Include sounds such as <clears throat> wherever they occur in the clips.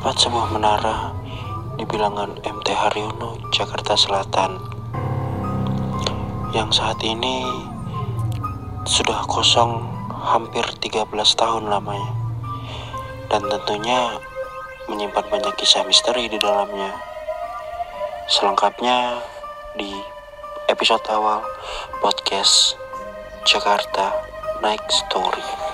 Terdapat sebuah menara di bilangan MT Haryono, Jakarta Selatan yang saat ini sudah kosong hampir 13 tahun lamanya dan tentunya menyimpan banyak kisah misteri di dalamnya. Selengkapnya di episode awal podcast Jakarta Night Story.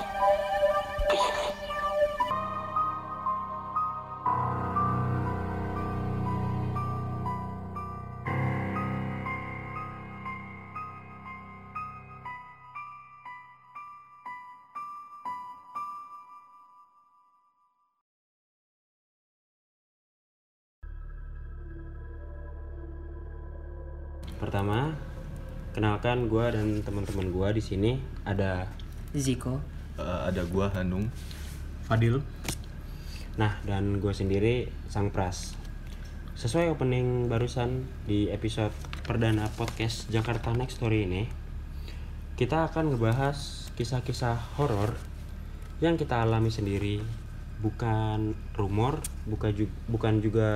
Kenalkan gue dan teman-teman gue di sini ada. Ziko Eh, ada gua Hanung Fadil Nah, dan gue sendiri Sang Pras. Sesuai opening barusan di episode perdana podcast Jakarta Next Story ini, kita akan ngebahas kisah-kisah horor yang kita alami sendiri, bukan rumor, bukan juga, bukan juga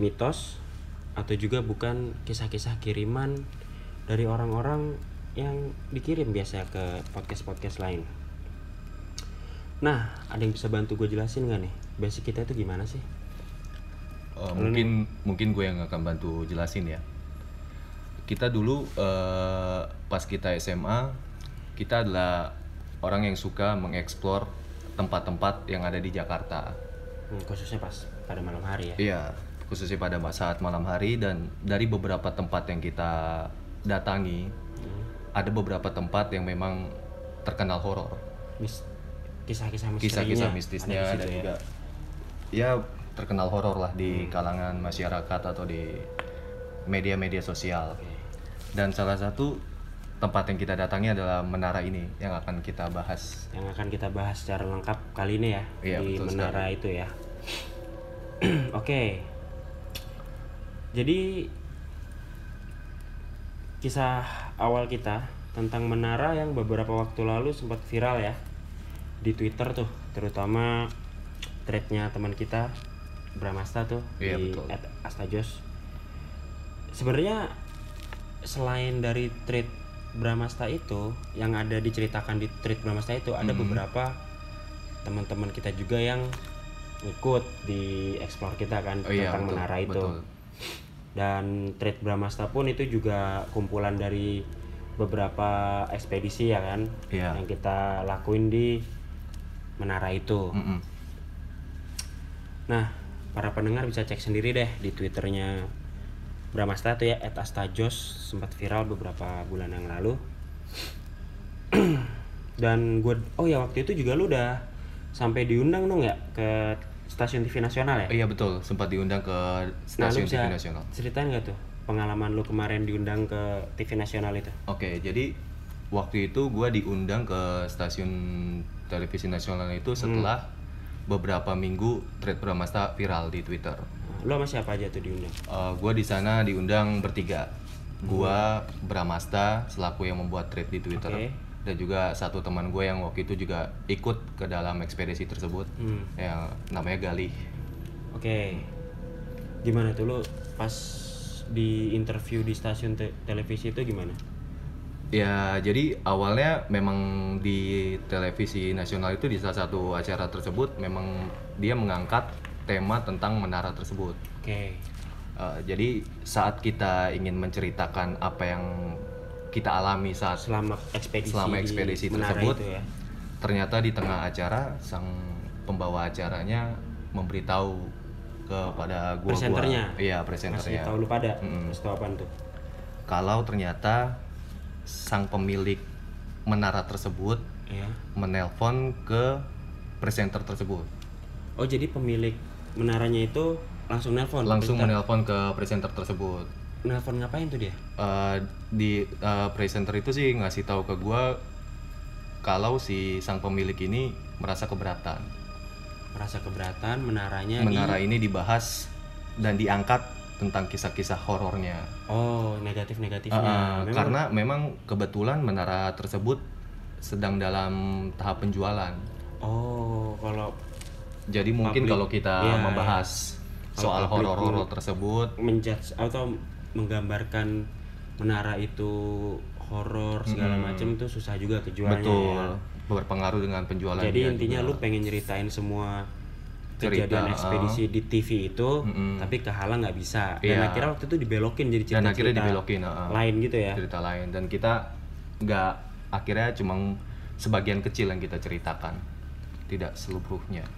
mitos, atau juga bukan kisah-kisah kiriman dari orang-orang yang dikirim biasa ke podcast-podcast lain. Nah, ada yang bisa bantu gue jelasin nggak nih? Basic kita itu gimana sih? Eh, mungkin mungkin gue yang akan bantu jelasin ya kita dulu eh, pas kita SMA kita adalah orang yang suka mengeksplor tempat-tempat yang ada di Jakarta Hmm, khususnya pas pada malam hari ya. iya khususnya pada saat malam hari dan dari beberapa tempat yang kita datangi ada beberapa tempat yang memang terkenal horor kisah-kisah misterinya. kisah-kisah ada mistisnya situ dan ya. juga ya terkenal horor lah di kalangan masyarakat atau di media-media sosial. Dan salah satu tempat yang kita datangi adalah menara ini yang akan kita bahas. Yang akan kita bahas secara lengkap kali ini ya Iya, di menara itu ya. <clears throat> Oke. Jadi kisah awal kita tentang menara yang beberapa waktu lalu sempat viral ya di Twitter tuh, terutama threadnya teman kita Bramasta tuh Iya, di betul. @astajos. Sebenarnya selain dari thread Bramasta itu yang ada diceritakan di thread Bramasta itu ada Mhm. beberapa teman-teman kita juga yang ikut di explore kita kan Oh iya, tentang betul, menara itu betul. Dan thread Bramasta pun itu juga kumpulan dari beberapa ekspedisi ya kan Iya. yang kita lakuin di menara itu Mm-mm. nah para pendengar bisa cek sendiri deh di twitternya Bramasta tuh ya @astajos sempat viral beberapa bulan yang lalu <clears throat> dan gue oh ya waktu itu juga lu udah sampai diundang dong ya ke stasiun TV nasional ya Iya betul, sempat diundang ke nah stasiun bisa TV nasional. ceritain nggak tuh pengalaman lu kemarin diundang ke TV nasional itu Oke, jadi waktu itu gua diundang ke stasiun televisi nasional itu setelah beberapa minggu thread Bramasta viral di Twitter. Nah, lu sama siapa aja tuh diundang Uh, gua di sana diundang bertiga. Gua Bramasta selaku yang membuat thread di Twitter Oke. Dan juga satu teman gue yang waktu itu juga ikut ke dalam ekspedisi tersebut Hmm. yang namanya Galih. Oke. Gimana tuh lu pas di interview di stasiun te- televisi itu gimana? Ya, jadi awalnya memang di televisi nasional itu di salah satu acara tersebut memang dia mengangkat tema tentang menara tersebut. Oke. Uh, jadi saat kita ingin menceritakan apa yang kita alami saat Selama ekspedisi selama di ekspedisi tersebut, ya. ternyata di tengah acara sang pembawa acaranya memberitahu kepada gua Presenternya? iya Masih presenternya tahu lu pada? Masih tahu apaan tuh? kalau ternyata sang pemilik menara tersebut Ya. menelpon ke presenter tersebut Oh, jadi pemilik menaranya itu langsung nelpon. langsung menelpon ke presenter tersebut Nelpon ngapain tuh dia? Eh, di eh, presenter itu sih ngasih tahu ke gua kalau si sang pemilik ini merasa keberatan Merasa keberatan menaranya menara di ini dibahas dan diangkat tentang kisah-kisah horornya Oh, negatif-negatifnya. Eh, Memang- karena memang kebetulan menara tersebut sedang dalam tahap penjualan Oh, kalau Jadi mungkin Public. kalau kita Iya, membahas Kalau soal horor-horor tersebut, menjudge atau menggambarkan menara itu horor segala Mm-mm. macam itu susah juga tujuannya betul ya. berpengaruh dengan penjualan Jadi intinya juga. lu pengen nyeritain semua Cerita, kejadian ekspedisi di TV itu, Mm-mm. tapi kehalang nggak bisa. Dan Iya. akhirnya waktu itu dibelokin jadi cerita dan akhirnya dibelokin uh, lain gitu ya. cerita lain dan kita nggak akhirnya cuma sebagian kecil yang kita ceritakan tidak seluruhnya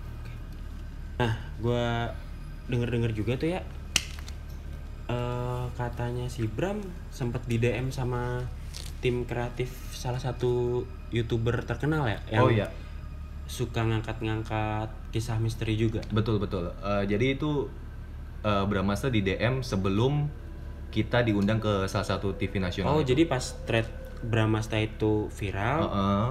Nah, gua denger-denger juga tuh ya katanya si Bram sempat di DM sama tim kreatif salah satu youtuber terkenal ya yang oh iya suka ngangkat-ngangkat kisah misteri juga. betul betul Eh, jadi itu uh, Bramasta di DM sebelum kita diundang ke salah satu TV nasional Oh, itu. jadi pas thread Bramasta itu viral, Heeh.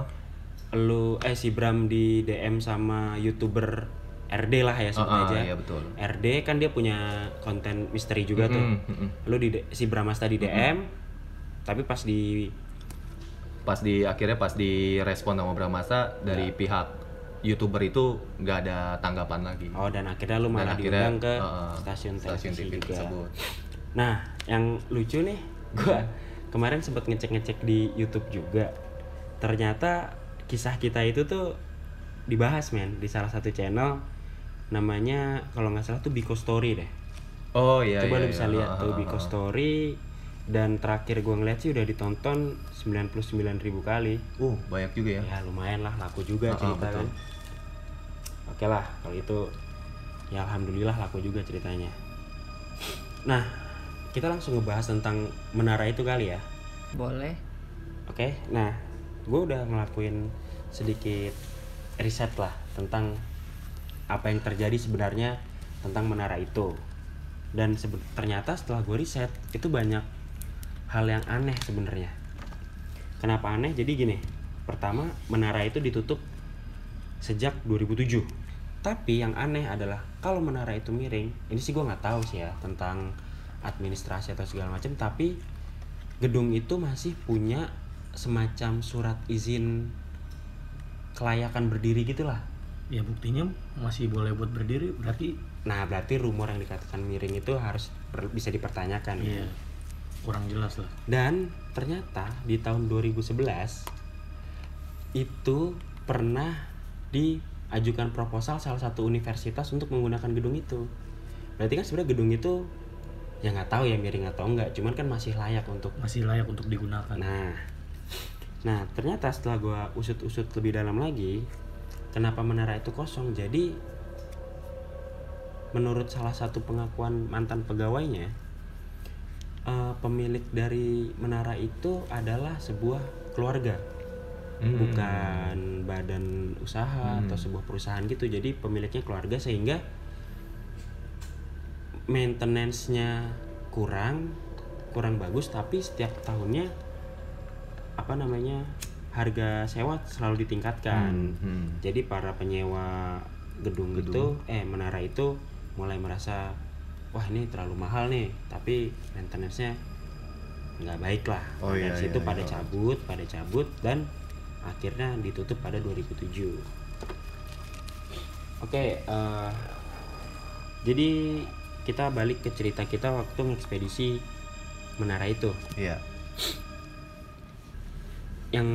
lu eh si Bram di DM sama youtuber RD lah ya sebut Heeh, aja. iya betul RD kan dia punya konten misteri juga tuh. Mm, mm, mm. Lu di si Bramasta di DM, tapi pas di pas di akhirnya pas direspon sama Bramasta dari Iya. pihak youtuber itu nggak ada tanggapan lagi oh dan akhirnya lu Dan malah akhirnya, diundang ke heeh, stasiun stasiun TV juga. tersebut Nah, yang lucu nih, gua kemarin sempat ngecek-ngecek di YouTube juga. Ternyata kisah kita itu tuh dibahas men di salah satu channel namanya kalau nggak salah tuh Biko Story deh. oh iya Coba iya, lu bisa iya. lihat tuh Biko. Story dan terakhir gua ngeliat sih udah ditonton 99.000 kali. uh banyak juga ya Ya lumayan lah laku juga Ah, ah, cerita betul. kan. Oke lah kalau itu ya alhamdulillah laku juga ceritanya. Nah kita langsung ngebahas tentang menara itu kali ya. Boleh. Oke, nah gue udah ngelakuin sedikit riset lah tentang apa yang terjadi sebenarnya tentang menara itu. Dan ternyata setelah gue riset itu banyak hal yang aneh sebenarnya. Kenapa aneh? Jadi gini, pertama menara itu ditutup sejak 2007. Tapi yang aneh adalah kalau menara itu miring, ini sih gue nggak tahu sih ya tentang administrasi atau segala macam. Tapi gedung itu masih punya semacam surat izin kelayakan berdiri gitulah. Ya buktinya masih boleh buat berdiri berarti Nah berarti rumor yang dikatakan miring itu harus per- bisa dipertanyakan. ya. iya kurang jelas lah Dan ternyata di tahun 2011 itu pernah diajukan proposal salah satu universitas untuk menggunakan gedung itu. Berarti kan sebenarnya gedung itu ya nggak tahu ya miring atau enggak, cuman kan masih layak untuk masih layak untuk digunakan Nah, nah ternyata setelah gua usut-usut lebih dalam lagi, kenapa menara itu kosong? Jadi menurut salah satu pengakuan mantan pegawainya, eh, pemilik dari menara itu adalah sebuah keluarga, Hmm. bukan badan usaha atau Hmm. sebuah perusahaan gitu. Jadi pemiliknya keluarga sehingga maintenance-nya kurang kurang bagus tapi setiap tahunnya apa namanya harga sewa selalu ditingkatkan Hmm, hmm. jadi para penyewa gedung, Gedung. itu eh menara itu mulai merasa wah ini terlalu mahal nih tapi maintenance-nya nggak baik lah Oh, dari iya, situ iya, pada iya. cabut pada cabut dan akhirnya ditutup pada 2007 oke eh, jadi kita balik ke cerita kita waktu ekspedisi menara itu iya yang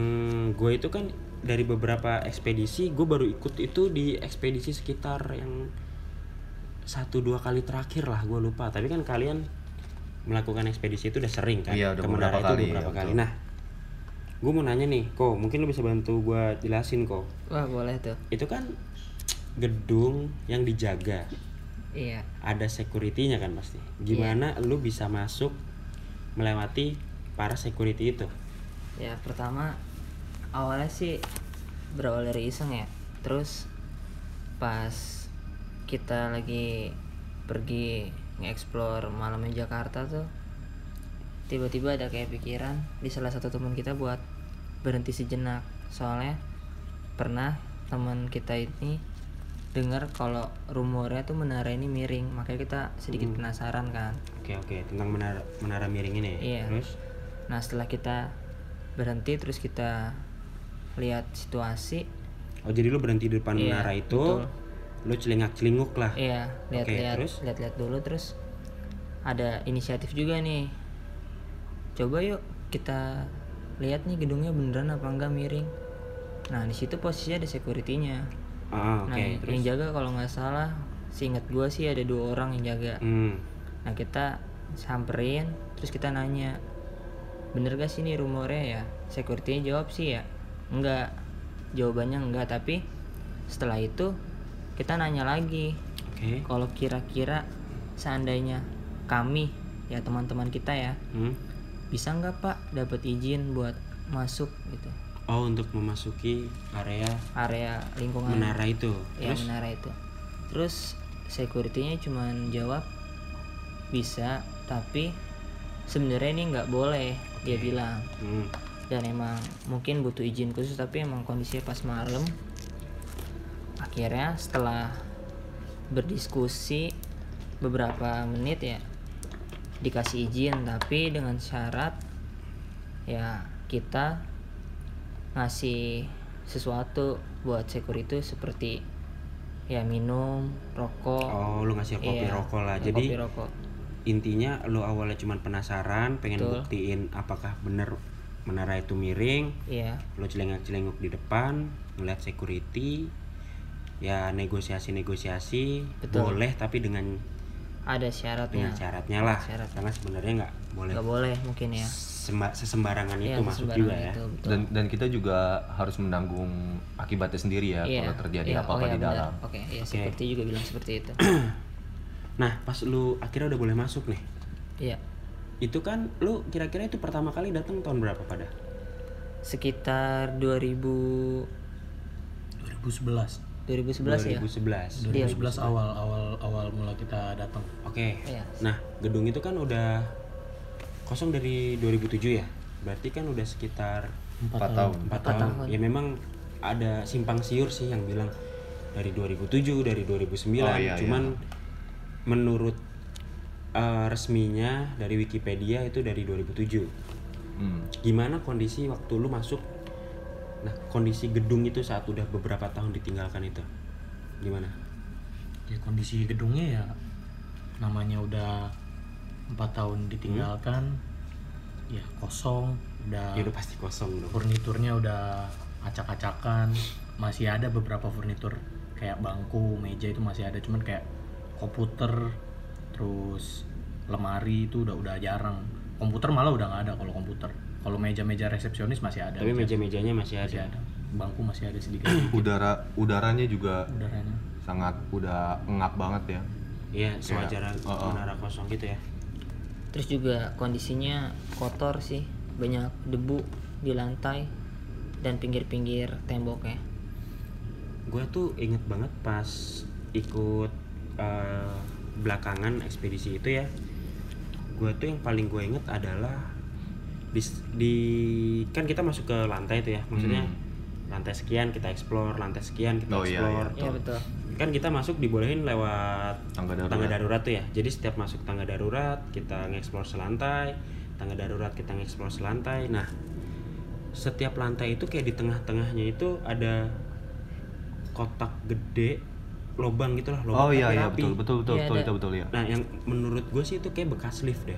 gue itu kan dari beberapa ekspedisi gue baru ikut itu di ekspedisi sekitar yang satu dua kali terakhir lah gue lupa. Tapi kan kalian melakukan ekspedisi itu udah sering kan? Iya, udah ke Menara beberapa itu kali, beberapa ya, kali. betul. nah gue mau nanya nih kok mungkin lu bisa bantu gue jelasin kok Wah, boleh tuh. itu kan gedung yang dijaga. Iya. ada security-nya kan pasti. Gimana lu bisa masuk melewati para security itu Ya, pertama awalnya sih berawal dari iseng ya. Terus pas kita lagi pergi nge-explore malamnya Jakarta tuh tiba-tiba ada kayak pikiran di salah satu teman kita buat berhenti sejenak. Soalnya pernah teman kita ini dengar kalau rumornya tuh menara ini miring, makanya kita sedikit penasaran kan. oke oke tentang menara menara miring ini Iya. terus Nah setelah kita berhenti terus kita lihat situasi. Oh jadi lu berhenti di depan Iya, menara itu betul. lu celingak celinguk lah. Iya lihat-lihat terus? lihat-lihat dulu terus ada inisiatif juga nih. Coba yuk kita lihat nih gedungnya beneran apa enggak miring. Nah di situ posisinya ada securitynya. Ah oke nah terus? yang jaga kalau nggak salah seingat gua sih ada dua orang yang jaga. Hmm. nah kita samperin terus kita nanya bener gak sih ini rumornya ya? Security jawab sih ya. Enggak. Jawabannya enggak tapi setelah itu kita nanya lagi. Oke. Kalau kira-kira seandainya kami ya teman-teman kita ya Hmm. bisa nggak pak dapat izin buat masuk gitu? Oh untuk memasuki area area lingkungan. menara itu. Ya terus? menara itu. Terus securitynya cuman jawab bisa tapi sebenarnya ini nggak boleh dia bilang. Hmm. dan emang mungkin butuh izin khusus tapi emang kondisinya pas malam. Akhirnya setelah berdiskusi beberapa menit ya dikasih izin tapi dengan syarat ya kita ngasih sesuatu buat security seperti ya minum rokok. Oh lu ngasih kopi Iya, rokok lah. jadi kopi rokok intinya lu awalnya cuman penasaran pengen Betul. buktiin apakah bener menara itu miring iya lu celengak celenguk di depan ngeliat security ya negosiasi negosiasi Betul. boleh tapi dengan ada syaratnya dengan syaratnya lah Syarat. karena sebenarnya nggak boleh nggak boleh mungkin ya semba- sesembarangan Iya, itu masuk juga ya itu, betul. Dan dan kita juga harus menanggung akibatnya sendiri ya Iya, kalau terjadi iya, apa-apa oh iya, di benar. dalam. Oke, iya seperti juga bilang seperti itu. <clears throat> nah pas lu akhirnya udah boleh masuk nih Iya, itu kan lu kira-kira itu pertama kali datang tahun berapa pada sekitar 2000 2011 2011 ya. 2011 Iya. 2011 awal awal awal mula kita datang Oke. Iya. Nah, gedung itu kan udah kosong dari 2007 ya. Berarti kan udah sekitar Empat tahun. 4 Empat tahun. tahun. Ya memang ada simpang siur sih yang bilang dari 2007, dari 2009. Oh, iya, Cuman menurut eh, resminya dari Wikipedia itu dari 2007. Hmm. Gimana kondisi waktu lu masuk? Nah, kondisi gedung itu saat udah beberapa tahun ditinggalkan itu. Gimana? ya kondisi gedungnya ya namanya udah empat tahun ditinggalkan ya kosong udah Ya udah pasti kosong dong. furniturnya udah acak-acakan masih ada beberapa furnitur kayak bangku meja itu masih ada cuman kayak komputer terus lemari itu udah udah jarang komputer malah udah nggak ada kalau komputer kalau meja-meja resepsionis masih ada Tapi meja-mejanya masih masih ada. ada bangku masih ada sedikit <clears throat> Udara udaranya juga udaranya sangat udah ngap banget ya. Iya, sewajarnya oh, oh. menara kosong gitu ya. Terus juga kondisinya kotor sih, banyak debu di lantai dan pinggir-pinggir temboknya. Gue tuh inget banget pas ikut eh, belakangan ekspedisi itu ya. Gue tuh yang paling gue inget adalah di, di kan kita masuk ke lantai itu ya, maksudnya lantai sekian kita explore, lantai sekian kita Hmm. Oh, iya, explore. Iya betul. Kan kita masuk dibolehin lewat Tangga darurat. tangga darurat tuh ya. Jadi setiap masuk tangga darurat kita nge-explore selantai, tangga darurat kita nge-explore selantai. Nah, setiap lantai itu kayak di tengah-tengahnya itu ada kotak gede lobang gitu lah lobang Oh iya tapi iya betul betul betul Iya, betul itu betul ya. Nah, yang menurut gue sih itu kayak bekas lift deh.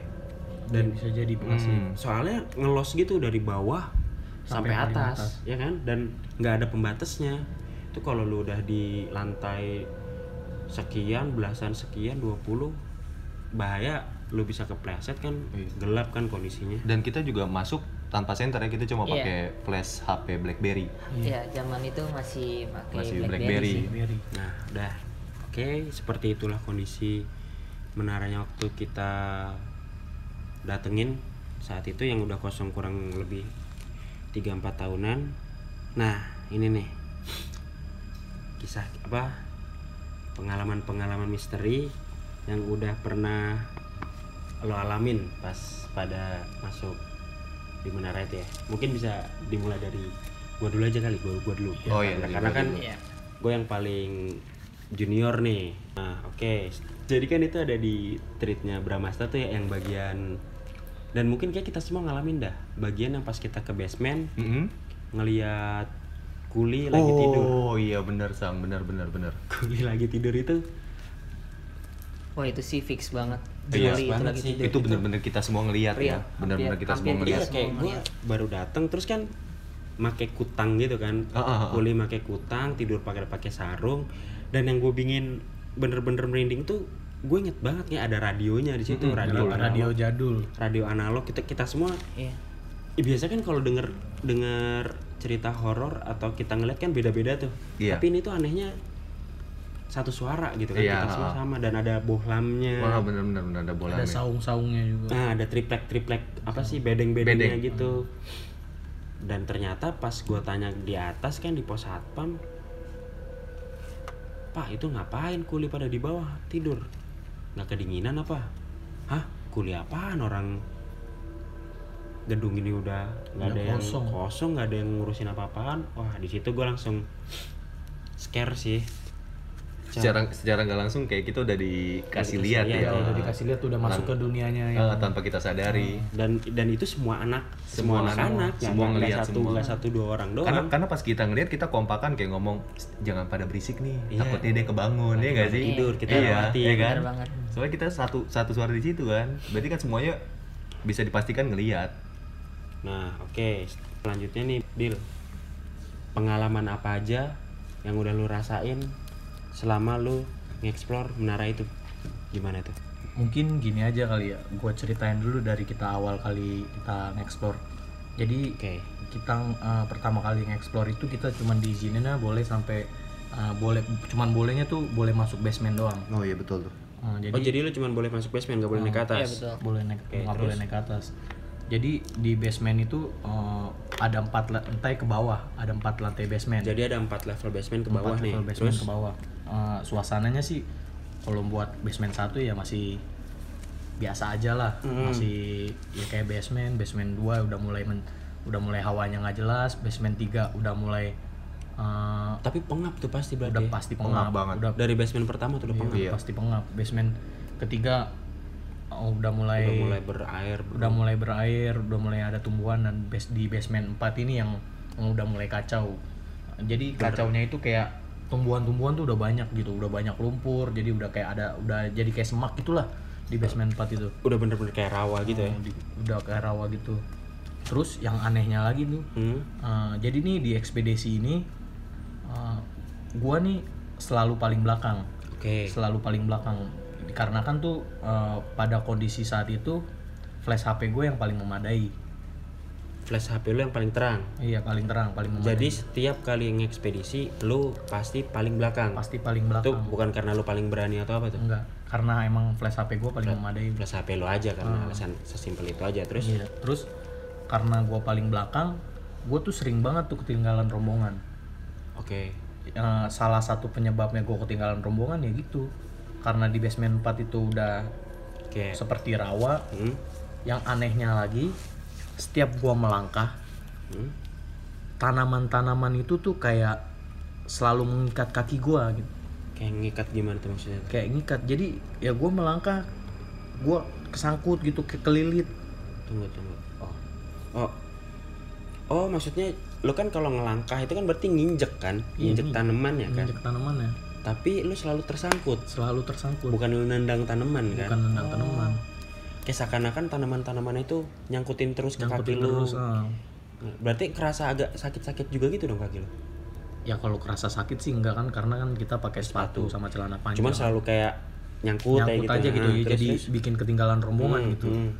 dan Dan bisa jadi bekas Hmm. soalnya ngelos gitu dari bawah sampai, Sampai atas, atas. ya kan? Dan nggak ada pembatasnya. Itu kalau lu udah di lantai sekian, belasan sekian, 20 bahaya lu bisa kepleset kan Iya. gelap kan kondisinya Dan kita juga masuk tanpa senter ya, kita cuma Iya. pakai flash HP BlackBerry. Iya, zaman itu masih pakai Masih BlackBerry. BlackBerry. sih. Nah udah oke seperti itulah kondisi menaranya waktu kita datengin saat itu yang udah kosong kurang lebih 3-4 tahunan nah ini nih kisah apa pengalaman-pengalaman misteri yang udah pernah lo alamin pas pada masuk di menara itu ya mungkin bisa dimulai dari gua dulu aja kali gua gua dulu Oh iya, karena, kan. Iya. gue yang paling junior nih nah oke jadi kan itu ada di treatnya Bramasta tuh ya yang bagian dan mungkin kayak kita semua ngalamin dah bagian yang pas kita ke basement Mm-mm. ngeliat kuli lagi tidur oh iya benar sang benar benar benar kuli lagi tidur itu Wah itu sih fix banget. Iya, itu banget lagi sih. tidur. itu benar-benar kita semua ngelihat ya benar-benar Hampir- kita semua ngelihat iya kayak gue baru datang terus kan make kutang gitu kan ah, ah. kuli make kutang tidur pakai pakai sarung dan yang gue bingin bener-bener merinding tuh gue inget banget ya ada radionya di situ Mm-mm, radio analog, radio jadul radio analog kita kita semua Iya. Ya, biasa kan kalau denger denger cerita horor atau kita ngeliat kan beda-beda tuh. Iya. Tapi ini tuh anehnya satu suara gitu kan Iya. kita semua sama dan ada bohlamnya. wah benar-benar benar ada bola ada saung-saungnya juga Nah, ada triplek-triplek apa sih bedeng-bedengnya Bedeng. gitu. Dan ternyata pas gua tanya di atas kan di pos satpam, Pak itu ngapain kuli pada di bawah tidur? Nggak kedinginan apa? Hah? Kuli apaan orang gedung ini udah nggak ada yang kosong. nggak ada yang ngurusin apa-apaan wah di situ gua langsung scare sih secara secara nggak langsung kayak kita udah dikasih lihat ya lihat, udah dikasih lihat udah masuk ke dunianya yang Ah, tanpa kita sadari dan dan itu semua anak Semua semua anak, anak-anak semua nggak ngeliat satu semua. satu dua orang doang karena karena pas kita ngeliat kita kompakan kayak ngomong jangan pada berisik nih Iya. takutnya dia kebangun ya nggak sih tidur, kita iya lewatin. iya kan banget. soalnya kita satu satu suara di situ kan berarti kan semuanya bisa dipastikan ngelihat Nah, oke. Selanjutnya nih, Dil. Pengalaman apa aja yang udah lu rasain selama lu nge-explore menara itu? Gimana tuh? mungkin gini aja kali ya gue ceritain dulu dari kita awal kali kita nge-explore jadi Oke. kita uh, pertama kali nge-explore itu kita cuman diizinin lah boleh sampai uh, boleh cuman bolehnya tuh boleh masuk basement doang oh iya betul tuh Uh, jadi oh, jadi lu cuma boleh masuk basement, nggak boleh naik ke atas? Iya betul. boleh naik Oke, nggak terus? boleh naik ke atas jadi di basement itu uh, ada empat lantai ke bawah ada empat lantai basement Jadi ada empat level basement ke bawah Empat nih. level basement Terus ke bawah Uh, suasananya sih kalau buat basement satu ya masih biasa aja lah Hmm. masih ya kayak basement basement 2 udah mulai men- udah mulai hawanya nggak jelas basement 3 udah mulai uh, tapi pengap tuh pasti berarti. udah ya? pasti Pengap pengap banget. udah Dari basement pertama tuh udah pengap. iya, pasti pengap basement ketiga oh, udah mulai Udah mulai berair. udah mulai berair, udah mulai ada tumbuhan dan base di basement 4 ini yang, yang udah mulai kacau. Jadi kacaunya itu kayak tumbuhan-tumbuhan tuh udah banyak gitu, udah banyak lumpur, jadi udah kayak ada udah jadi kayak semak gitulah di basement 4 itu. Udah bener-bener kayak rawa gitu ya. Oh, di- udah kayak rawa gitu. Terus yang anehnya lagi tuh, Hmm. eh, jadi nih di ekspedisi ini eh, gua nih selalu paling belakang Oke. selalu paling belakang karena kan tuh eh, pada kondisi saat itu flash HP gue yang paling memadai Flash HP lu yang paling terang. iya paling terang paling memadai Jadi setiap kali ngekspedisi lu pasti paling belakang. pasti paling Itu belakang bukan karena lu paling berani atau apa tuh? enggak karena emang flash HP gue paling memadai Flash HP lu aja karena alasan sesimpel itu aja. Terus Iya. terus karena gue paling belakang gue tuh sering banget tuh ketinggalan rombongan oke. Eh, salah satu penyebabnya gue ketinggalan rombongan ya gitu karena di basement 4 itu udah Oke. seperti rawa Hmm. yang anehnya lagi setiap gua melangkah Hmm. tanaman-tanaman itu tuh kayak selalu mengikat kaki gua gitu Kayak ngikat gimana tuh maksudnya? kayak ngikat jadi ya gua melangkah gua kesangkut gitu ke kelilit Tunggu tunggu. Oh. Oh. Oh, maksudnya lu kan kalau ngelangkah itu kan berarti nginjek kan? Iya, Nginjek nginjek. tanaman ya kan? injek tanamannya Tapi lu selalu tersangkut. selalu tersangkut Bukan lu nendang tanaman kan? bukan nendang tanaman Kayak seakan-akan tanaman-tanaman itu nyangkutin terus ke kaki nyangkutin lu. terus ah. Berarti kerasa agak sakit-sakit juga gitu dong kaki lu. ya kalau kerasa sakit sih enggak kan karena kan kita pakai sepatu sama celana panjang Cuman selalu kayak nyangkut, nyangkut kayak aja gitu Nah, ya terus- jadi terus. bikin ketinggalan rombongan Hmm, gitu hmm.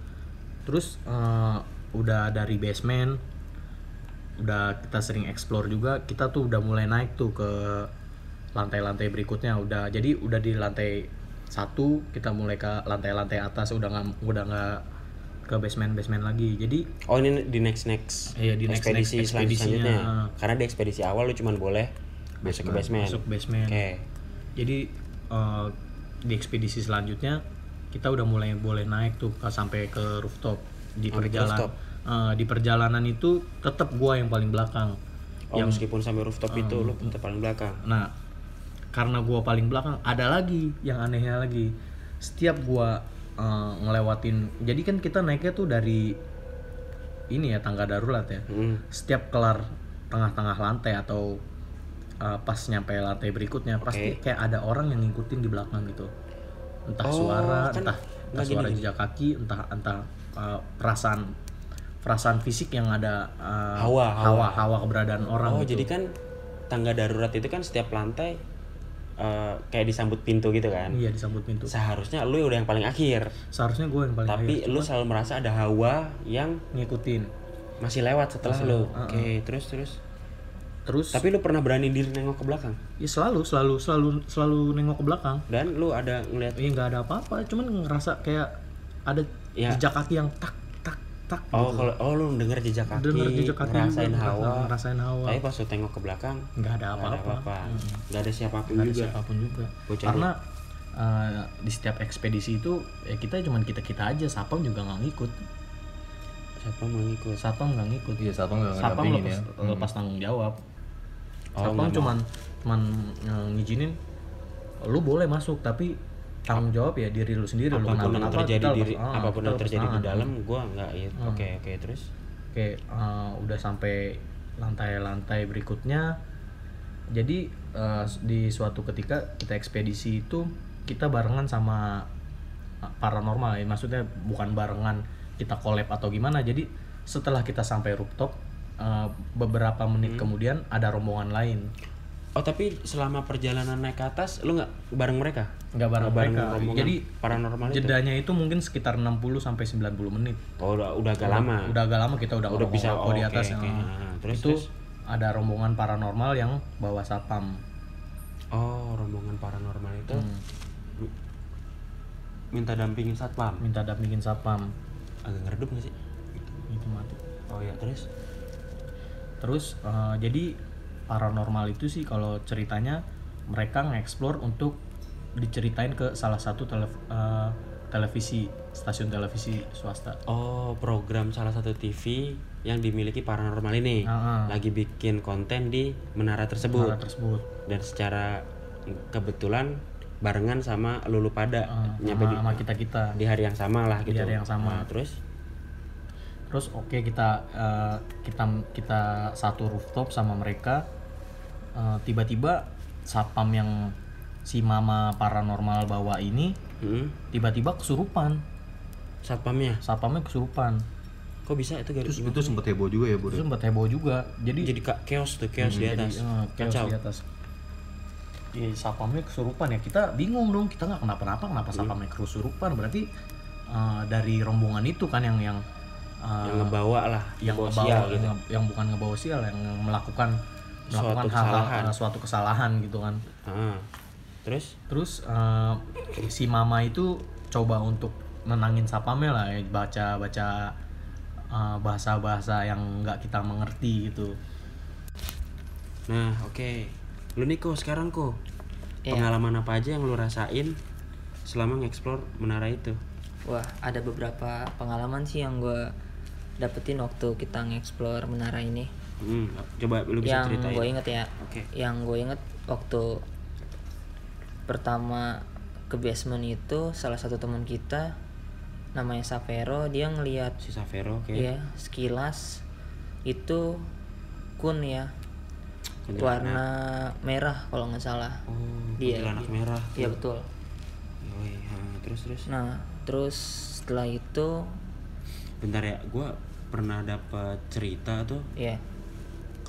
terus eh, udah dari basement udah kita sering explore juga kita tuh udah mulai naik tuh ke lantai-lantai berikutnya udah jadi udah di lantai satu kita mulai ke lantai-lantai atas udah nggak udah nggak ke basement basement lagi jadi Oh ini di next next Iya, di next- ekspedisi next selanjutnya. ekspedisinya, ah. Karena di ekspedisi awal lu cuman boleh masuk ke basement. masuk basement Oke. jadi eh, di ekspedisi selanjutnya kita udah mulai boleh naik tuh sampai ke rooftop di Oh, perjalanan eh, di perjalanan itu tetap gua yang paling belakang Oh meskipun sampai rooftop itu lu tetap paling belakang. Nah, karena gua paling belakang, ada lagi yang anehnya lagi. Setiap gua eh, ngelewatin, jadi kan kita naiknya tuh dari ini ya tangga darurat ya. Hmm. Setiap kelar tengah-tengah lantai atau uh, pas nyampe lantai berikutnya pasti Oke. kayak ada orang yang ngikutin di belakang gitu entah Oh, suara kan- entah entah suara gini. jejak kaki entah entah uh, perasaan perasaan fisik yang ada uh, Hawa, hawa hawa. hawa keberadaan orang oh gitu. jadi kan tangga darurat itu kan setiap lantai eh, kayak disambut pintu gitu kan? Iya disambut pintu. Seharusnya lu udah yang paling akhir. Seharusnya gue yang paling tapi akhir, lu selalu merasa ada hawa yang ngikutin. masih lewat setelah Masih lu. lewat, oke terus terus. Terus? Tapi lu pernah berani diri nengok ke belakang? Ya selalu selalu selalu selalu nengok ke belakang. Dan lu ada ngeliat ya nggak ada apa-apa cuman ngerasa kayak ada Ya. jejak kaki yang tak tak oh gitu. kalau oh lu denger jejak kaki Denger jejak kaki ngerasain juga, hawa. ngerasain hawa. Tapi pas lu tengok ke belakang nggak ada nggak ada apa-apa. Mm-mm. nggak ada siapa pun nggak ada juga. siapa pun juga. Bocahnya. karena uh, di setiap ekspedisi itu ya kita cuman kita kita aja. Sapam juga nggak ngikut. Siapa mau ngikut. Sapam nggak ngikut. Iya, sapam nggak sapam lepas, ya. lepas tanggung jawab. Oh, sapam nggak cuman cuman uh, ngizinin lu boleh masuk tapi tanggung jawab ya diri lu sendiri lu apa pun yang terjadi di ah, apa pun yang terjadi di dalam gua nggak ya Hmm. oke oke terus Oke, uh, udah sampai lantai-lantai berikutnya. Jadi uh, di suatu ketika kita ekspedisi itu kita barengan sama uh, paranormal ya. Maksudnya bukan barengan kita collab atau gimana. Jadi setelah kita sampai rooftop uh, beberapa menit kemudian ada rombongan lain. Oh tapi selama perjalanan naik ke atas lu nggak bareng mereka Nggak bareng Nggak mereka. rombongan Jadi paranormal itu jedanya itu mungkin sekitar 60 sampai 90 menit. oh udah udah agak lama Udah agak lama kita udah Udah bisa, oh, di atas. oke. ya. Nah, terus, itu terus? ada rombongan paranormal yang bawa sapam. oh rombongan paranormal itu Hmm. minta dampingin satpam minta dampingin sapam agak ngeredup nggak sih itu mati oh ya terus terus eh, jadi paranormal itu sih kalau ceritanya mereka nge-explore untuk diceritain ke salah satu tele- eh, televisi stasiun televisi swasta. Oh program salah satu TV yang dimiliki paranormal ini. Ah, ah. lagi bikin konten di menara tersebut. Menara tersebut. Dan secara kebetulan barengan sama lulu pada. Eh, nyampe sama, di, sama kita kita. di hari yang sama lah Di gitu. hari yang sama. Nah, terus? Terus oke kita eh, kita kita satu rooftop sama mereka Eh, tiba-tiba sapam yang si mama paranormal bawa ini hmm, tiba-tiba kesurupan. Satpamnya? Sapamnya kesurupan. Kok bisa itu garis Terus itu sempet heboh juga ya, Bro. itu sempat heboh juga. Jadi jadi kak chaos tuh chaos di Hmm, atas. jadi, eh, chaos kacau. di atas. Iya, sapamnya kesurupan ya. Kita bingung dong kita nggak kenapa-napa kenapa Hmm. sapamnya kesurupan? Berarti eh, dari rombongan itu kan yang yang eh, yang ngebawa lah yang ngebawa ngebawa sial gitu yang, yang bukan ngebawa sial yang melakukan Suatu melakukan hal kesalahan. suatu kesalahan gitu kan. Ah, terus? Terus eh, si mama itu coba untuk nenangin sapamnya lah ya, baca baca bahasa bahasa yang nggak kita mengerti gitu. Nah oke. Lu nih kok sekarang kok Iya. pengalaman apa aja yang lu rasain selama ngeksplor menara itu? Wah, ada beberapa pengalaman sih yang gue dapetin waktu kita nge-explore menara ini. Hmm, coba lu bisa yang ceritain. gue inget ya, Oke. yang gue inget waktu pertama ke basement itu salah satu teman kita namanya Savero dia ngelihat si Savero oke. Ya sekilas itu kun ya. Warna merah kalau nggak salah. Oh Dia- kuntilanak merah. Iya betul. Yoi, ha, terus terus? Nah terus setelah itu bentar ya gua pernah dapat cerita tuh ya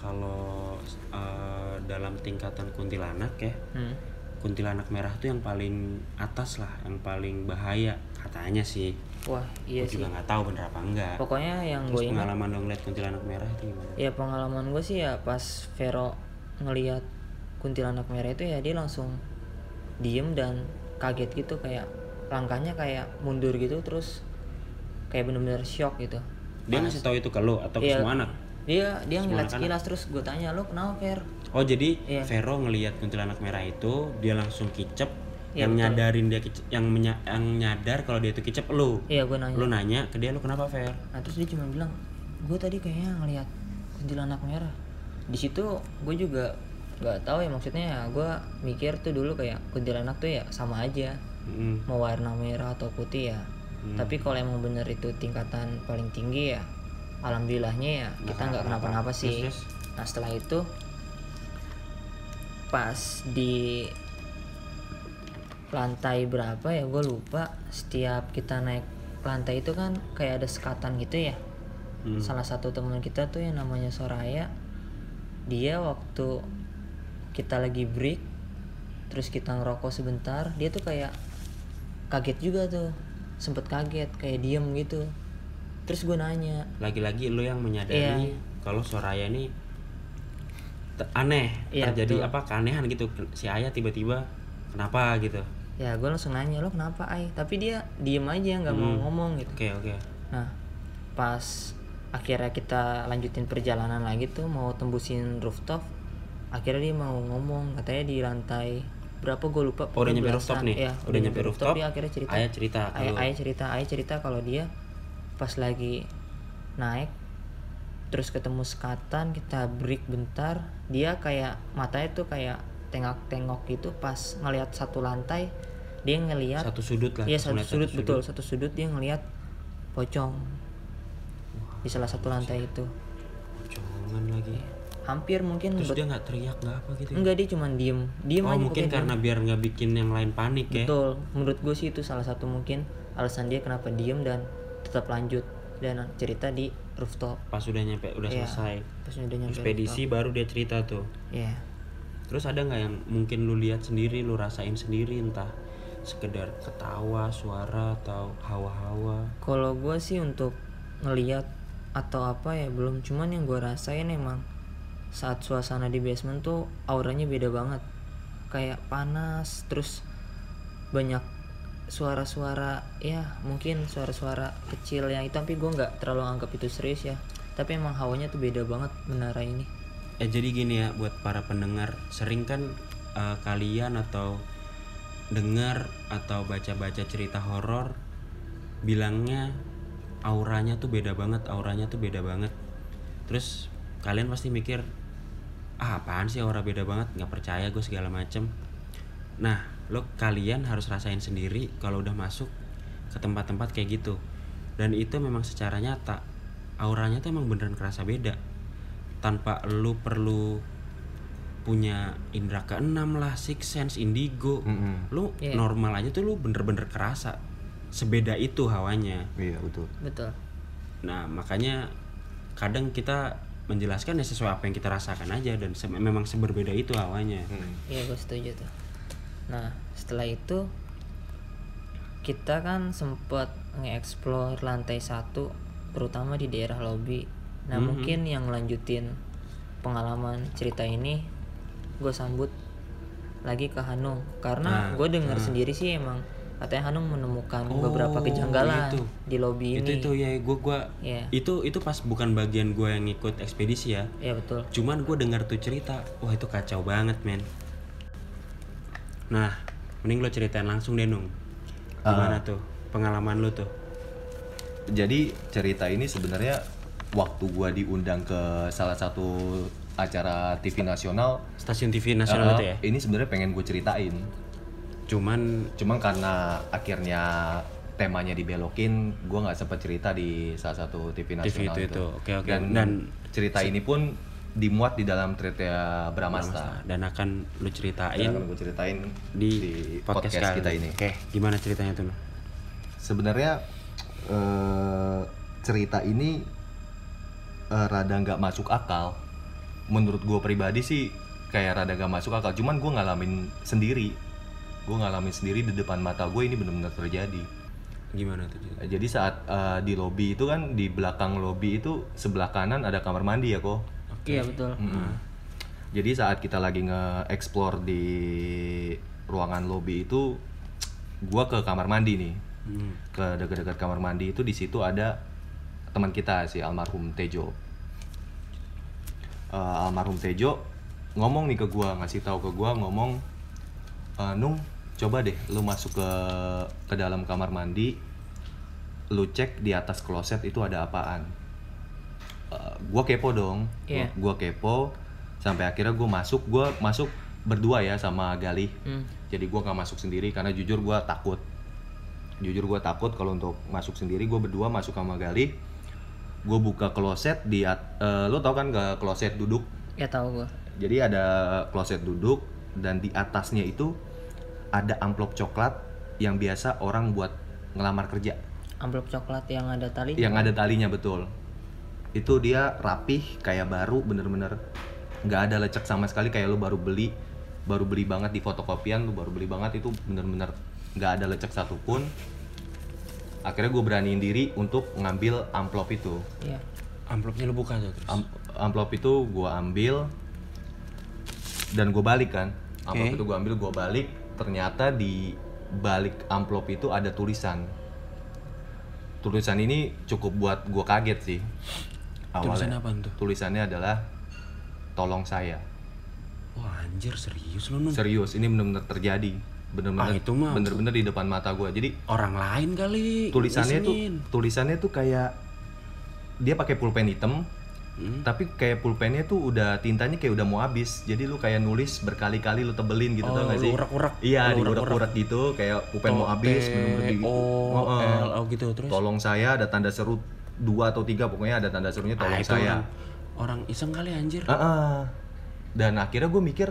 kalau eh, dalam tingkatan kuntilanak ya hmm, kuntilanak merah tuh yang paling atas lah yang paling bahaya katanya sih. Wah iya Gua sih. juga nggak tahu bener apa enggak. Pokoknya yang gue ingat pengalaman lo ngeliat kuntilanak merah itu gimana? Ya pengalaman gue sih ya pas Vero ngelihat kuntilanak merah itu ya dia langsung diem dan kaget gitu kayak langkahnya kayak mundur gitu terus kayak bener-bener shock gitu. Dia ngasih tahu itu ke lo atau ke Iya. semua anak dia dia Semua ngeliat sekilas terus gue tanya lo kenapa Ver oh jadi Iya. Vero ngelihat kuntilanak merah itu dia langsung kicep Iya, yang betul. nyadarin dia kicep, yang menya- yang nyadar kalau dia itu kicep lo iya gue nanya lo nanya ke dia lo kenapa Ver nah terus dia cuma bilang gue tadi kayaknya ngeliat kuntilanak merah di situ gue juga nggak tahu ya maksudnya ya gue mikir tuh dulu kayak kuntilanak tuh ya sama aja Mm. mau warna merah atau putih ya Hmm. tapi kalau emang bener itu tingkatan paling tinggi ya alhamdulillahnya ya kita nggak kenapa-napa sih. Terus, terus? nah setelah itu pas di lantai berapa ya gue lupa. Setiap kita naik lantai itu kan kayak ada sekatan gitu ya. Hmm. salah satu teman kita tuh yang namanya Soraya dia waktu kita lagi break terus kita ngerokok sebentar dia tuh kayak kaget juga tuh. Sempet kaget kayak diem gitu terus gue nanya. Lagi-lagi lu yang menyadari Iya. kalau Soraya ini te- aneh Iya, terjadi betul. apa keanehan gitu. Si Ayah tiba-tiba kenapa? gitu. Ya gue langsung nanya lo kenapa ay? Tapi dia diem aja nggak mau Hmm. ngomong gitu. Oke oke. Nah pas akhirnya kita lanjutin perjalanan lagi tuh mau tembusin rooftop akhirnya dia mau ngomong katanya di lantai berapa gue lupa Oh, udah nyampe rooftop nih? ya, Udah nyampe rooftop, dia akhirnya cerita. Ayah cerita ayah, ayah cerita ayah cerita kalau dia pas lagi naik terus ketemu sekatan kita break bentar dia kayak matanya tuh kayak tengok-tengok gitu pas ngelihat satu lantai dia ngelihat satu sudut lah Iya satu ngeliat sudut betul satu sudut dia ngelihat pocong di salah satu lantai itu. Pocongan lagi. Hampir mungkin terus dia nggak teriak nggak apa gitu ya? enggak dia cuman diem. Diem oh aja mungkin karena biar nggak bikin yang lain panik diem. ya? Betul menurut gue sih itu salah satu mungkin alasan dia kenapa diem dan tetap lanjut dan cerita di rooftop pas udah nyampe udah Iya. selesai terus udah nyampe ekspedisi baru dia cerita tuh rooftop. Iya. terus ada nggak yang mungkin lu lihat sendiri lu rasain sendiri entah sekedar ketawa suara atau hawa-hawa kalau gue sih untuk ngeliat atau apa ya belum cuman yang gue rasain emang saat suasana di basement tuh auranya beda banget kayak panas terus banyak suara-suara ya mungkin suara-suara kecil yang itu tapi gue nggak terlalu anggap itu serius ya tapi emang hawanya tuh beda banget menara ini Eh jadi gini ya buat para pendengar, sering kan eh, kalian atau dengar atau baca-baca cerita horor bilangnya auranya tuh beda banget, auranya tuh beda banget. Terus kalian pasti mikir ah apaan sih aura beda banget, nggak percaya gue segala macem. Nah lo kalian harus rasain sendiri kalau udah masuk ke tempat-tempat kayak gitu. Dan itu memang secara nyata auranya tuh emang beneran kerasa beda tanpa lu perlu punya indera keenam lah, six sense, indigo, Mm-mm. lu Iya. normal aja tuh lu bener-bener kerasa sebeda itu hawanya. Iya betul. betul Nah makanya kadang kita menjelaskan ya sesuai apa yang kita rasakan aja dan se- memang seberbeda itu hawanya. Mm. Iya gue setuju tuh. Nah setelah itu kita kan sempet nge-explore lantai satu, terutama di daerah lobby. Nah Mhm. mungkin yang lanjutin pengalaman cerita ini, gue sambut lagi ke Hanung karena Nah, gue dengar nah. sendiri sih emang katanya Hanung menemukan Oh, beberapa kejanggalan itu. di lobby Itu ini. itu ya gua gua Iya. itu itu pas bukan bagian gua yang ikut ekspedisi ya. Iya betul. Cuman gue dengar tuh cerita, wah itu kacau banget men. Nah, mending lo ceritain langsung deh Nung. Gimana tuh pengalaman lo tuh? Jadi cerita ini sebenarnya waktu gua diundang ke salah satu acara TV nasional, Stasiun TV nasional eh, itu ya? ini sebenarnya pengen gue ceritain. Cuman Cuma karena akhirnya temanya dibelokin, gua nggak sempat cerita di salah satu TV nasional itu, itu. Oke, oke. Dan, Dan- cerita ini pun dimuat di dalam Tritya Bramasta. dan akan lu ceritain Dan akan gue ceritain di, podcast, podcast, kita ini. Oke, gimana ceritanya tuh? Sebenarnya eh, cerita ini eh, rada nggak masuk akal. Menurut gue pribadi sih kayak rada nggak masuk akal. Cuman gue ngalamin sendiri. Gue ngalamin sendiri di depan mata gue ini benar-benar terjadi. Gimana tuh? Jadi saat eh, di lobby itu kan di belakang lobby itu sebelah kanan ada kamar mandi ya kok. Iya betul. Mm-mm. Jadi saat kita lagi nge-explore di ruangan lobby itu, gua ke kamar mandi nih, Hmm. ke dekat-dekat kamar mandi itu di situ ada teman kita si almarhum Tejo. Eh, almarhum Tejo ngomong nih ke gua, ngasih tahu ke gua ngomong, "Eh, Nung, coba deh lu masuk ke ke dalam kamar mandi, lu cek di atas kloset itu ada apaan." Eh, gua kepo dong, gua, gua kepo sampai akhirnya gua masuk, gua masuk berdua ya sama Galih. Hmm. Jadi gua nggak masuk sendiri karena jujur gua takut. Jujur gua takut kalau untuk masuk sendiri gua berdua masuk sama Galih. Gue buka kloset di eh, lo tau kan ke kloset duduk Ya tahu gua. Jadi ada kloset duduk dan di atasnya itu ada amplop coklat yang biasa orang buat ngelamar kerja. Amplop coklat yang ada tali. Yang ada talinya betul. Itu dia rapih kayak baru bener-bener nggak ada lecek sama sekali kayak lu baru beli baru beli banget di fotokopian lu baru beli banget itu bener-bener nggak ada lecek satupun. Akhirnya gue beraniin diri untuk ngambil amplop itu. Iya. Amplopnya lu buka tuh terus. Am- amplop itu gue ambil dan gue balik kan amplop Oke. itu gue ambil gue balik ternyata di balik amplop itu ada tulisan tulisan ini cukup buat gue kaget sih Tulisan awalnya apaan tuh? tulisannya adalah tolong saya Wah anjir serius lu serius ini bener-bener terjadi bener-bener Ah, itu mah- bener-bener di depan mata gue jadi Orang lain kali. tulisannya tuh isengin. tulisannya tuh kayak dia pakai pulpen hitam Hmm. tapi kayak pulpennya tuh udah tintanya kayak udah mau habis jadi lu kayak nulis berkali-kali lu tebelin gitu Oh, tau gak sih urak-urak. iya Lu diurak-urak gitu kayak pulpen mau habis di O Oh, oh. Gitu terus. tolong saya ada tanda seru dua atau tiga pokoknya ada tanda serunya Ah, tolong itu saya Orang, orang iseng kali anjir. Ah, ah. dan akhirnya gue mikir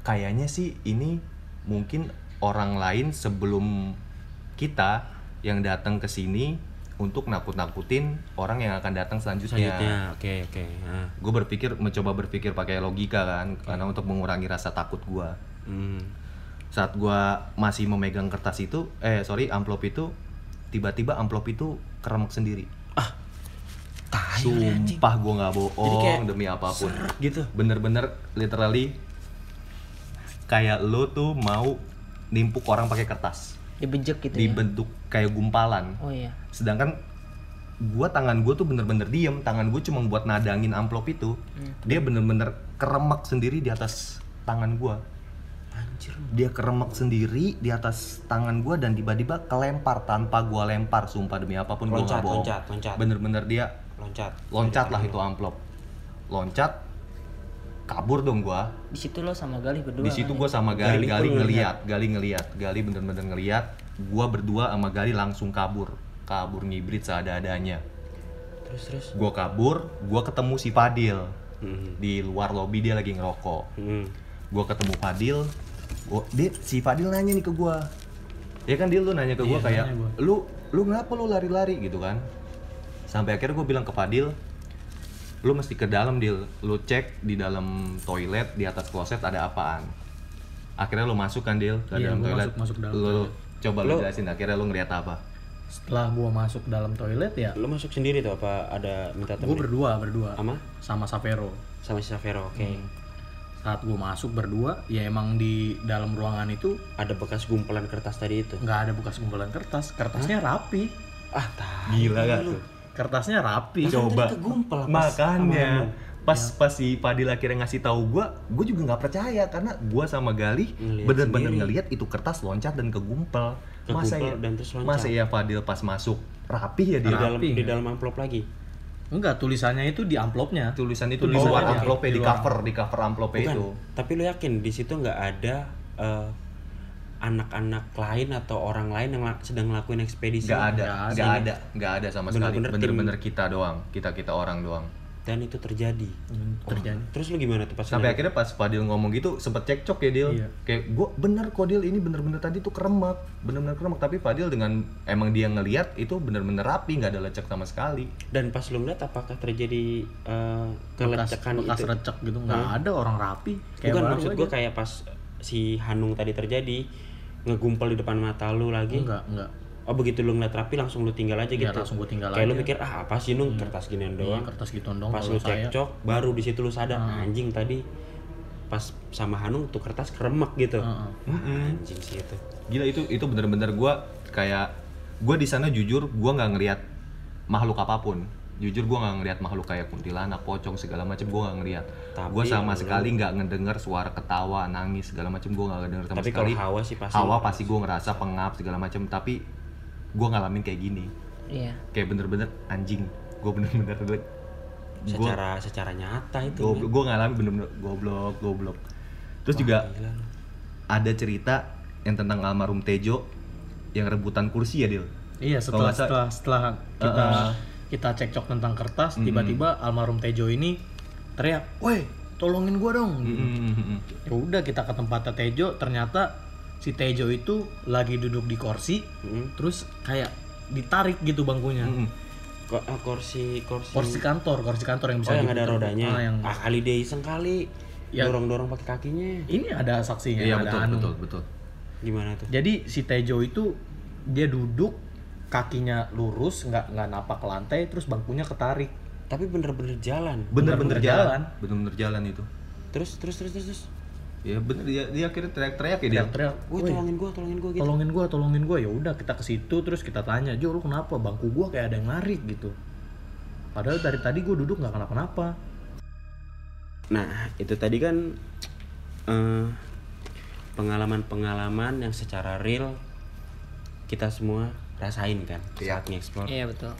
kayaknya sih ini mungkin orang lain sebelum kita yang datang ke sini untuk nakut-nakutin orang yang akan datang selanjutnya Selanjutnya, oke oke. Nah. gue berpikir mencoba berpikir pakai logika kan karena untuk mengurangi rasa takut gue Hmm. saat gue masih memegang kertas itu eh sorry amplop itu tiba-tiba amplop itu keremek sendiri Ah. Tai sumpah gue nggak Jadi bohong kayak demi apa pun gitu. bener-bener literally kayak lo tuh mau nimpuk orang pakai kertas Dibejek gitu ya. dibentuk kayak gumpalan Oh iya. sedangkan gua tangan gue tuh bener-bener diem tangan gue cuma buat nadangin amplop itu Hmm. dia bener-bener keremak sendiri di atas tangan gua Anjir. dia keremak sendiri di atas tangan gua dan tiba-tiba kelempar tanpa gua lempar sumpah demi apa pun gua Loncat, nggak bohong loncat, loncat. bener-bener dia Loncat. loncat lah itu amplop loncat kabur dong gua Di situ lo sama Galih berdua. di situ kan? gue sama Gali Gali Gali ngeliat Gali ngeliat Gali bener-bener ngeliat gue berdua sama Gali langsung kabur kabur ngibrit seadanya Terus terus. gue kabur gue ketemu si Fadil Hmm. di luar lobi dia lagi ngerokok Hmm. gue ketemu Fadil gua, dia si Fadil nanya nih ke gue ya kan dia lu nanya ke gue Iya, kayak gua. lu lu kenapa lu lari-lari gitu kan sampai akhirnya gue bilang ke Fadil lu mesti ke dalam deal lu cek di dalam toilet di atas kloset ada apaan akhirnya lu masuk kan deal ke Iya, dalam gua toilet masuk- masuk dalam lu toilet. coba lu Lu- jelasin akhirnya lu ngeliat apa setelah gua masuk dalam toilet ya Lu masuk sendiri tuh apa ada minta gue temen? berdua berdua Sama? sama Savero Sama si Savero, oke. Hmm. saat gue masuk berdua ya emang di dalam ruangan itu Ada bekas gumpulan kertas tadi itu. nggak ada bekas kumpulan kertas kertasnya rapi Ah, tai. gila gak tuh kertasnya rapi. Coba. tadi kegumpal pas makanya sama pas pas si Fadil akhirnya ngasih tahu gua gua juga nggak percaya karena gua sama Gali Ngeliat bener-bener ngelihat itu kertas loncat dan kegumpal. Masa Kegumpal ya? dan terus loncat. masa ya Fadil pas masuk rapih ya Di dia? dalam Rapi, di dalam amplop lagi. enggak tulisannya itu di amplopnya. Tulisan itu di luar amplopnya di cover di cover amplopnya Bukan. itu. Tapi lu yakin di situ nggak ada eh, anak-anak lain atau orang lain yang sedang ngelakuin ekspedisi? nggak ada. Nggak ada. nggak ada sama sekali. Bener-bener tim- bener-bener kita doang. Kita kita orang doang. Dan itu terjadi. Hmm, terjadi. Terus lu gimana tuh pas sampai akhirnya pas Fadil ngomong gitu sempet cekcok ya Dil. Iya. kayak gua bener kok Dil ini bener-bener tadi tuh keremak. Bener-bener keremak. Tapi Fadil dengan emang dia ngeliat itu bener-bener rapi nggak ada lecek sama sekali. Dan pas lu ngeliat apakah terjadi bekas, kelecekan bekas itu? recek gitu. Nggak ada orang rapi. Kayak Bukan maksud aja. gue kayak pas si Hanung tadi terjadi ngegumpal di depan mata lu lagi. enggak enggak Oh begitu lu ngeliat rapi langsung lu tinggal aja Iya, gitu. langsung gua tinggal Kayak lu aja. mikir ah apa sih Nung kertas ginian Iya, doang. kertas gitu dong pas lu saya Hmm. cekcok baru di situ lu sadar anjing tadi pas sama Hanung tuh kertas keremek gitu. Heeh. Wah, anjing sih itu. gila itu itu bener-bener gua kayak gua di sana jujur gua nggak ngeliat makhluk apa pun jujur gua nggak ngeliat makhluk kayak kuntilanak pocong segala macam gua nggak ngeliat Tapi gua sama sekali nggak ngedenger suara ketawa nangis segala macam gua nggak ngedenger sama Tapi sekali kalau hawa sih pasti hawa pasti gua ngerasa pengap segala macam tapi gua ngalamin kayak gini Iya. kayak bener-bener anjing gua bener-bener gua Secara secara nyata itu. gua, men. gua ngalamin bener-bener goblok goblok terus juga Gila ada cerita yang tentang almarhum Tejo yang rebutan kursi ya Dil Iya setelah setelah setelah kita Uh-uh. Kita cekcok tentang kertas tiba-tiba almarhum Tejo ini teriak, "Woi, tolongin gua dong Mm-mm. ya udah kita ke tempatnya Tejo ternyata si Tejo itu lagi duduk di kursi Hmm. terus kayak ditarik gitu bangkunya ah, kursi kursi kursi kantor kursi kantor yang oh bisa yang ada rodanya Ah, yang ah kali dia iseng kali Ya. dorong dorong pakai kakinya ini ada saksinya Iya ada betul Anu. betul betul. gimana tuh jadi si Tejo itu dia duduk kakinya lurus nggak nggak napak ke lantai terus bangkunya ketarik tapi bener-bener jalan Bener-bener Bener-bener jalan. jalan. Bener-bener jalan itu. terus terus terus terus, terus. Ya bener dia, dia akhirnya teriak-teriak ya dia. teriak-teriak Woi "Woi, tolongin gua tolongin gua gitu tolongin gua tolongin gua ya udah kita ke situ terus kita tanya Jo lu kenapa bangku gua kayak ada yang narik gitu padahal dari tadi gua duduk nggak kenapa-napa Nah, itu tadi kan eh, pengalaman-pengalaman yang secara real kita semua rasain kan Iya. saat nge-explore Iya betul.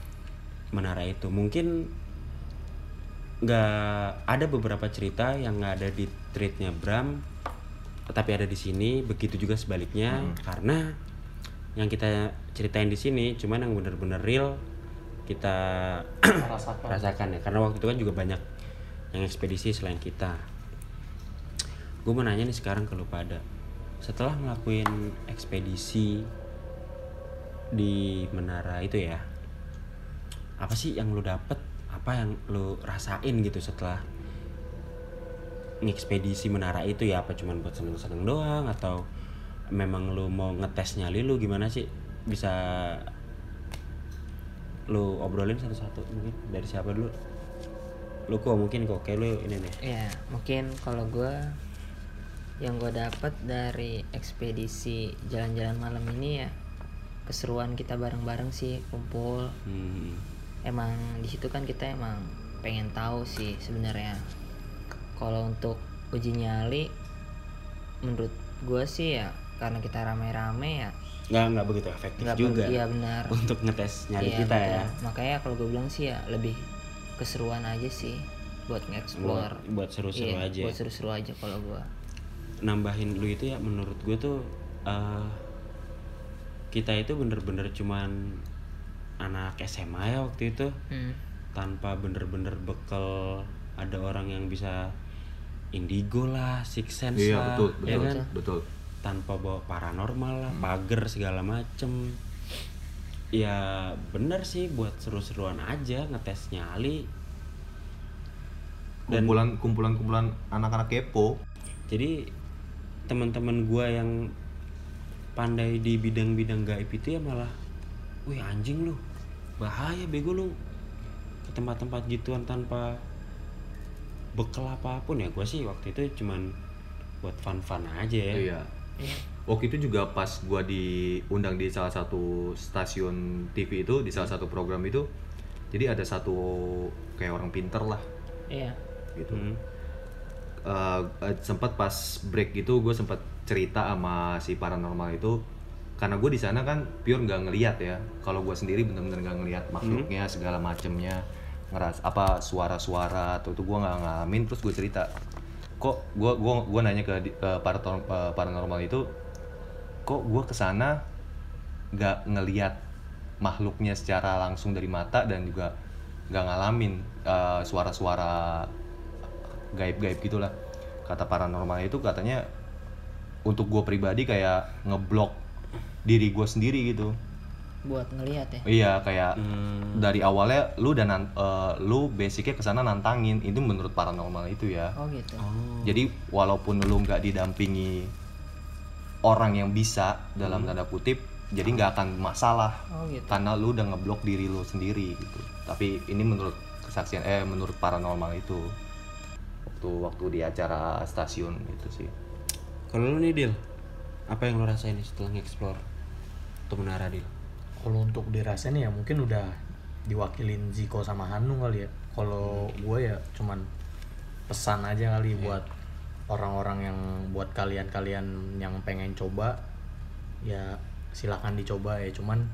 menara itu. Mungkin nggak ada beberapa cerita yang nggak ada di tweetnya Bram, tapi ada di sini. Begitu juga sebaliknya, karena yang kita ceritain di sini cuman yang bener-bener real kita rasakan rasakan ya karena waktu itu kan juga banyak yang ekspedisi selain kita gue mau nanya nih sekarang ke lu pada setelah ngelakuin ekspedisi di menara itu ya. Apa sih yang lu dapet? Apa yang lu rasain gitu setelah ngekspedisi menara itu ya? Apa cuman buat seneng-seneng doang? Atau memang lu mau ngetes nyali lu gimana sih? Bisa lu obrolin satu-satu mungkin dari siapa dulu? Lu kok mungkin kok kayak lu ini nih. Ya mungkin kalau gua yang gue dapat dari ekspedisi jalan-jalan malam ini ya keseruan kita bareng-bareng sih kumpul. Hmm. emang di situ kan kita emang pengen tahu sih sebenarnya. Kalau untuk uji nyali menurut gue sih ya karena kita rame-rame ya. Nggak nggak begitu efektif nggak juga iya benar. untuk ngetes nyali Iya, kita betul. ya makanya kalau gue bilang sih ya lebih keseruan aja sih buat buat, nge-explore. Buat seru-seru Iya, aja. buat seru-seru aja kalau gue nambahin lu itu ya menurut gue tuh eh, kita itu bener-bener cuman anak SMA ya waktu itu hmm. tanpa bener-bener bekal ada orang yang bisa indigo lah six sense Iya lah betul ya betul kan betul. tanpa bawa paranormal lah pagar segala macem ya bener sih buat seru-seruan aja ngetes nyali Dan- Kumpulan kumpulan kumpulan anak-anak kepo. jadi teman-teman gua yang pandai di bidang-bidang gaib itu ya malah wih anjing lu bahaya bego lu ke tempat-tempat gituan tanpa bekal apa pun ya gua sih waktu itu cuman buat fun-fun aja ya Iya. Waktu itu juga pas gua diundang di salah satu stasiun TV itu di salah satu program itu, jadi ada satu kayak orang pinter lah iya gitu. Hmm. Eh, eh, sempat pas break gitu gue sempat cerita sama si paranormal itu karena gue di sana kan pure nggak ngeliat ya. Kalau gue sendiri bener-bener nggak ngeliat makhluknya segala macemnya ngeras apa suara-suara atau itu gue nggak ngalamin terus gue cerita. Kok gue gua gua nanya ke, eh, paranormal itu kok gue ke sana nggak ngeliat makhluknya secara langsung dari mata dan juga nggak ngalamin eh, suara-suara gaib-gaib gitulah. Kata paranormal itu katanya untuk gue pribadi kayak ngeblok diri gue sendiri gitu. Buat ngelihat ya? Iya kayak Hmm. dari awalnya lu dan nan- eh, lu basicnya ke sana nantangin. Itu menurut paranormal itu ya. Oh gitu. Oh. jadi walaupun lu nggak didampingi orang yang bisa dalam tanda kutip jadi nggak akan masalah. Oh gitu. Karena lu udah ngeblok diri lu sendiri gitu. Tapi ini menurut kesaksian eh menurut paranormal itu. Waktu waktu di acara stasiun itu sih kalau lu nih Dil apa yang lu rasain nih setelah nge-explore tuh menara Dil? Kalau untuk dirasain ya mungkin udah diwakilin Ziko sama Hanung kali ya. Kalau gue ya cuman pesan aja kali buat orang-orang yang buat kalian-kalian yang pengen coba ya silakan dicoba ya. Cuman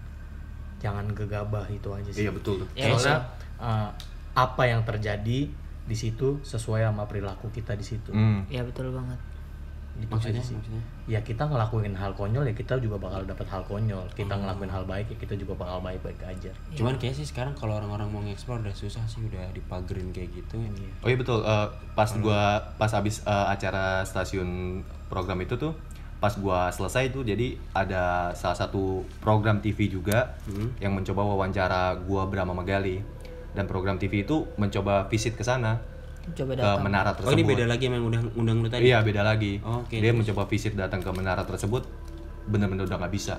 jangan gegabah itu aja sih. Iya betul tuh. Ya, soalnya eh, apa yang terjadi di situ sesuai sama perilaku kita di situ. Hmm. ya betul banget Maksudnya, aja sih. Maksudnya? ya kita ngelakuin hal konyol ya kita juga bakal dapat hal konyol. Kita Hmm. ngelakuin hal baik ya kita juga bakal baik baik aja Cuman kayak sih sekarang kalau orang-orang mau nge-explore udah susah sih udah dipagerin kayak gitu. Oh iya betul. Eh, pas gua pas habis eh, acara stasiun program itu tuh, pas gua selesai tuh jadi ada salah satu program TV juga yang mencoba wawancara gua Brahma Magali. Dan program TV itu mencoba visit ke sana coba ke datang menara Oh tersebut. ini beda lagi yang undang undang lu tadi. Iya beda lagi. Oh, oke, Dia terus? mencoba visit datang ke menara tersebut, bener-bener udah nggak bisa.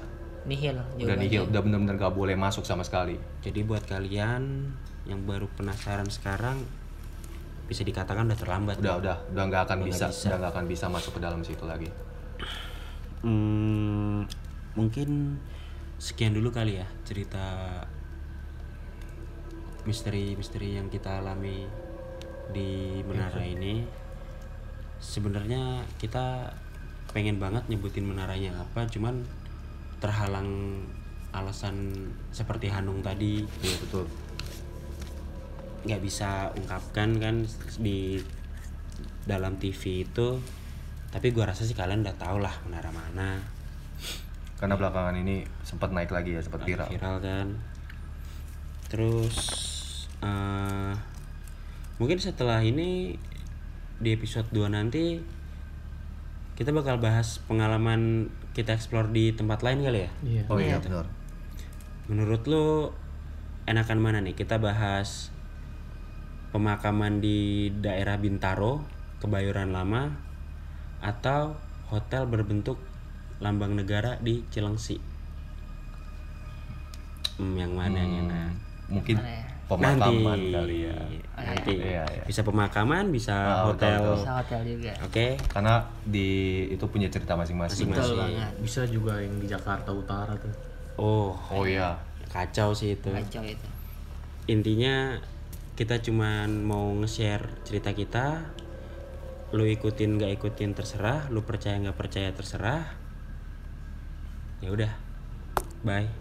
nihil Udah nihil, udah bener-bener nggak boleh masuk sama sekali. Jadi buat kalian yang baru penasaran sekarang bisa dikatakan udah terlambat. Udah udah udah nggak akan Udah bisa, bisa. udah nggak akan bisa masuk ke dalam situ lagi. Hmm, mungkin sekian dulu kali ya cerita misteri-misteri yang kita alami di menara ini. Sebenarnya kita pengen banget nyebutin menaranya apa, cuman terhalang alasan seperti Hanung tadi Iya betul. nggak bisa ungkapkan kan di dalam TV itu tapi gua rasa sih kalian udah tau lah menara mana Karena belakangan ini sempat naik lagi ya, sempat viral. viral kan terus eh, mungkin setelah ini di episode 2 nanti kita bakal bahas pengalaman kita explore di tempat lain kali ya? Iya. Oh iya benar. menurut lu enakan mana nih? Kita bahas pemakaman di daerah Bintaro Kebayoran Lama atau hotel berbentuk lambang negara di Cilengsi. Hmm, yang mana yang enak? Mungkin Mana ya? Pemakaman nanti. kali ya. nanti. Iya, iya. bisa pemakaman bisa betul, hotel. betul. bisa hotel juga. Oke. Karena di itu punya cerita masing-masing. betul Masih- banget. Bisa juga yang di Jakarta Utara tuh. Oh. Oh iya. kacau sih itu. Kacau itu. Intinya kita cuman mau nge-share cerita kita. Lu ikutin gak ikutin terserah. Lu percaya nggak percaya terserah. Ya udah. Bye